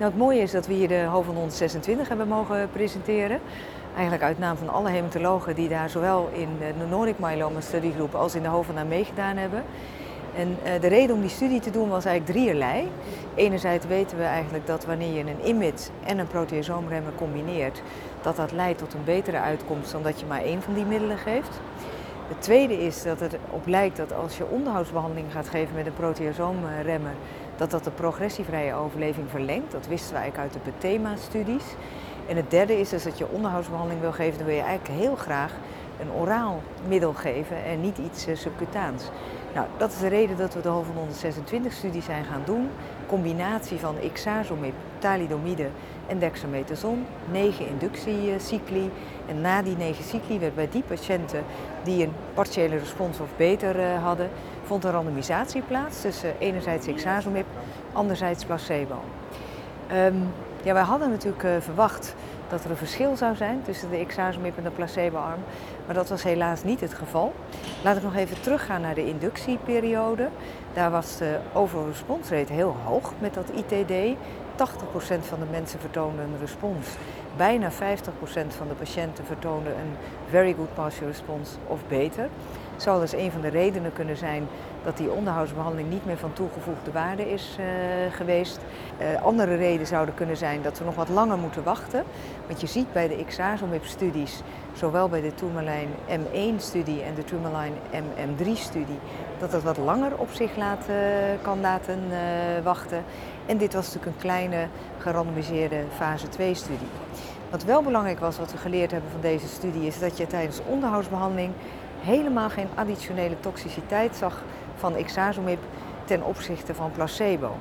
Nou, het mooie is dat we hier de HOVON 126 hebben mogen presenteren. Eigenlijk uit naam van alle hematologen die daar zowel in de Nordic Myeloma studiegroep als in de aan meegedaan hebben. En uh, de reden om die studie te doen was eigenlijk drieërlei. Enerzijds weten we eigenlijk dat wanneer je een IMID en een proteasoomremmer combineert, dat dat leidt tot een betere uitkomst dan dat je maar één van die middelen geeft. Het tweede is dat het op lijkt dat als je onderhoudsbehandeling gaat geven met een proteasoomremmer, dat dat de progressievrije overleving verlengt. Dat wisten we eigenlijk uit de BETEMA-studies. En het derde is dus dat je onderhoudsbehandeling wil geven, dan wil je eigenlijk heel graag een oraal middel geven en niet iets uh, subcutaans. Nou, dat is de reden dat we de HOVON 126 studie zijn gaan doen. Combinatie van ixazomib, thalidomide en dexamethason. Negen inductiecycli. En na die negen cycli werd bij die patiënten die een partiële respons of beter uh, hadden, vond een randomisatie plaats tussen enerzijds ixazomib, anderzijds placebo. Um, ja, wij hadden natuurlijk uh, verwacht dat er een verschil zou zijn tussen de ixazomib en de placebo-arm. Maar dat was helaas niet het geval. Laat ik nog even teruggaan naar de inductieperiode. Daar was de overall rate heel hoog met dat ITD. 80% van de mensen vertoonden een respons. Bijna 50% van de patiënten vertoonden een very good partial response of beter. Zou dus een van de redenen kunnen zijn dat die onderhoudsbehandeling niet meer van toegevoegde waarde is uh, geweest. Uh, andere redenen zouden kunnen zijn dat we nog wat langer moeten wachten. Want je ziet bij de Ixazomib-studies, zowel bij de Tourmaline M1-studie en de Tourmaline MM3-studie, dat dat wat langer op zich laten, kan laten wachten. En dit was natuurlijk een kleine gerandomiseerde fase 2-studie. Wat wel belangrijk was, wat we geleerd hebben van deze studie, is dat je tijdens onderhoudsbehandeling helemaal geen additionele toxiciteit zag van ixazomib ten opzichte van placebo.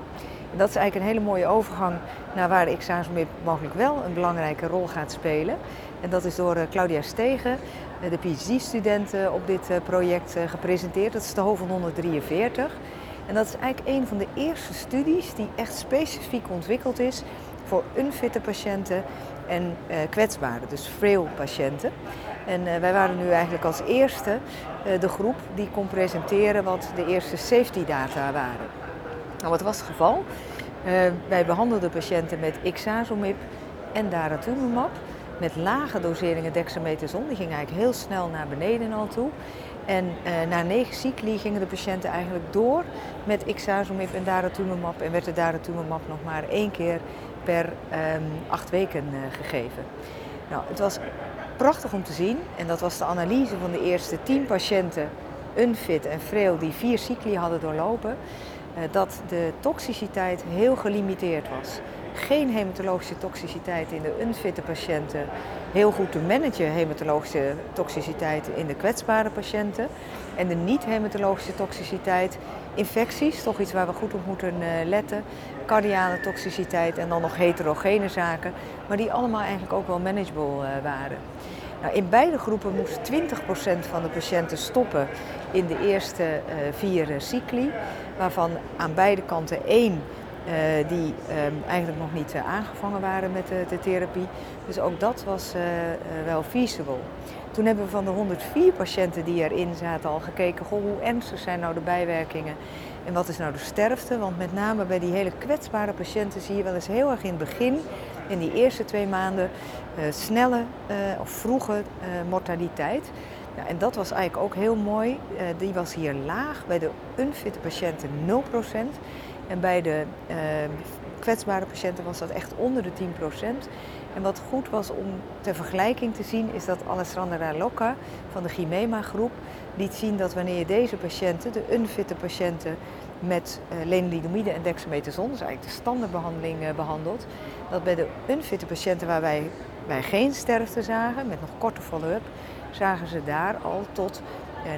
En dat is eigenlijk een hele mooie overgang naar waar ixazomib mogelijk wel een belangrijke rol gaat spelen. En dat is door eh, Claudia Stegen, eh, de PhD-student op dit eh, project, gepresenteerd. Dat is de HOVON 143. En dat is eigenlijk een van de eerste studies die echt specifiek ontwikkeld is voor unfitte patiënten en kwetsbare, dus frail patiënten. En uh, wij waren nu eigenlijk als eerste uh, de groep die kon presenteren wat de eerste safety data waren. Nou, wat was het geval? wij behandelden patiënten met ixazomib en daratumumab met lage doseringen dexamethason. Die gingen eigenlijk heel snel naar beneden al toe. En na negen cycli gingen de patiënten eigenlijk door met ixazomib en daratumumab. En werd de daratumumab nog maar één keer per um, acht weken gegeven. Nou, het was prachtig om te zien. En dat was de analyse van de eerste tien patiënten, unfit en frail, die vier cycli hadden doorlopen. Uh, dat de toxiciteit heel gelimiteerd was geen hematologische toxiciteit in de unfitte patiënten. Heel goed te managen hematologische toxiciteit in de kwetsbare patiënten. En de niet-hematologische toxiciteit, infecties, toch iets waar we goed op moeten uh, letten. Cardiale toxiciteit en dan nog heterogene zaken, maar die allemaal eigenlijk ook wel manageable uh, waren. Nou, in beide groepen moest 20% van de patiënten stoppen in de eerste uh, vier cycli, waarvan aan beide kanten één die um, eigenlijk nog niet uh, aangevangen waren met de, de, therapie. Dus ook dat was uh, wel feasible. Toen hebben we van de 104 patiënten die erin zaten al gekeken, goh, hoe ernstig zijn nou de bijwerkingen en wat is nou de sterfte? Want met name bij die hele kwetsbare patiënten zie je wel eens heel erg in het begin, in die eerste twee maanden, snelle of vroege mortaliteit. Ja, en dat was eigenlijk ook heel mooi. die was hier laag, bij de unfitte patiënten 0%. En bij de uh, kwetsbare patiënten was dat echt onder de 10%. En wat goed was om ter vergelijking te zien, is dat Alessandra Locca van de Gimema-groep liet zien dat wanneer je deze patiënten, de unfitte patiënten, met uh, lenalidomide en dexamethason, dus eigenlijk de standaardbehandeling, uh, behandelt, dat bij de unfitte patiënten waar wij, geen sterfte zagen, met nog korte follow-up, zagen ze daar al tot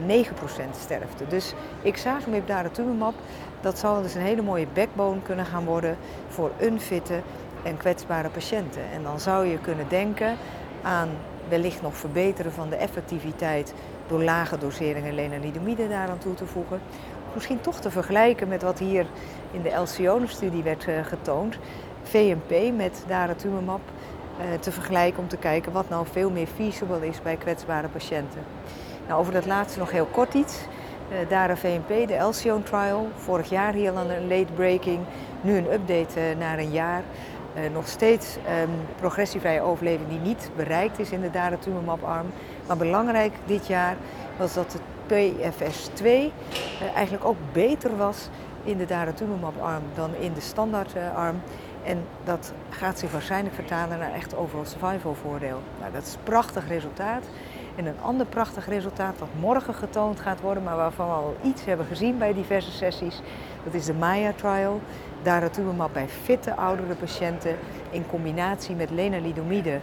9% sterfte. Dus ik zag met daratumumab dat zou dus een hele mooie backbone kunnen gaan worden voor unfitte en kwetsbare patiënten. En dan zou je kunnen denken aan wellicht nog verbeteren van de effectiviteit door lage doseringen lenalidomide daaraan toe te voegen. Misschien toch te vergelijken met wat hier in de Elsione-studie werd uh, getoond. VMP met daratumumab uh, te vergelijken om te kijken wat nou veel meer feasible is bij kwetsbare patiënten. Nou, over dat laatste nog heel kort iets. Uh, Dara VMP, de Elsion Trial, vorig jaar hier al een late breaking, nu een update uh, naar een jaar. nog steeds um, progressievrije overleving die niet bereikt is in de daratumumab-arm. Maar belangrijk dit jaar was dat de PFS2 eigenlijk ook beter was in de daratumumab-arm dan in de standaardarm. En dat gaat zich waarschijnlijk vertalen naar echt overal survival voordeel. Nou, dat is een prachtig resultaat. En een ander prachtig resultaat wat morgen getoond gaat worden, maar waarvan we al iets hebben gezien bij diverse sessies, dat is de Maya-trial. Daratumumab bij fitte oudere patiënten in combinatie met lenalidomide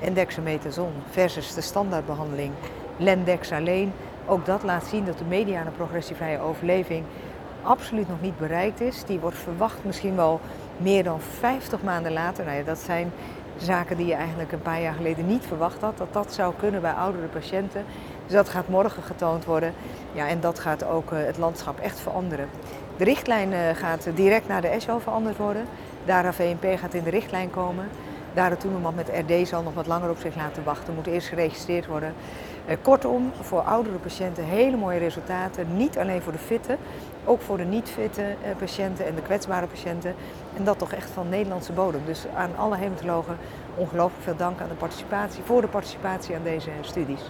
en dexamethason versus de standaardbehandeling Lendex alleen. Ook dat laat zien dat de mediane progressievrije overleving absoluut nog niet bereikt is. Die wordt verwacht misschien wel meer dan 50 maanden later. Nou ja, dat zijn zaken die je eigenlijk een paar jaar geleden niet verwacht had. Dat dat zou kunnen bij oudere patiënten. Dus dat gaat morgen getoond worden. Ja, en dat gaat ook uh, het landschap echt veranderen. De richtlijn uh, gaat direct naar de ESO veranderd worden. Dara VNP gaat in de richtlijn komen. Dara Toeneman met RD zal nog wat langer op zich laten wachten. Moet eerst geregistreerd worden. Uh, kortom, voor oudere patiënten hele mooie resultaten. Niet alleen voor de fitte, ook voor de niet-fitte uh, patiënten en de kwetsbare patiënten. En dat toch echt van Nederlandse bodem. Dus aan alle hematologen ongelooflijk veel dank aan de participatie, voor de participatie aan deze studies.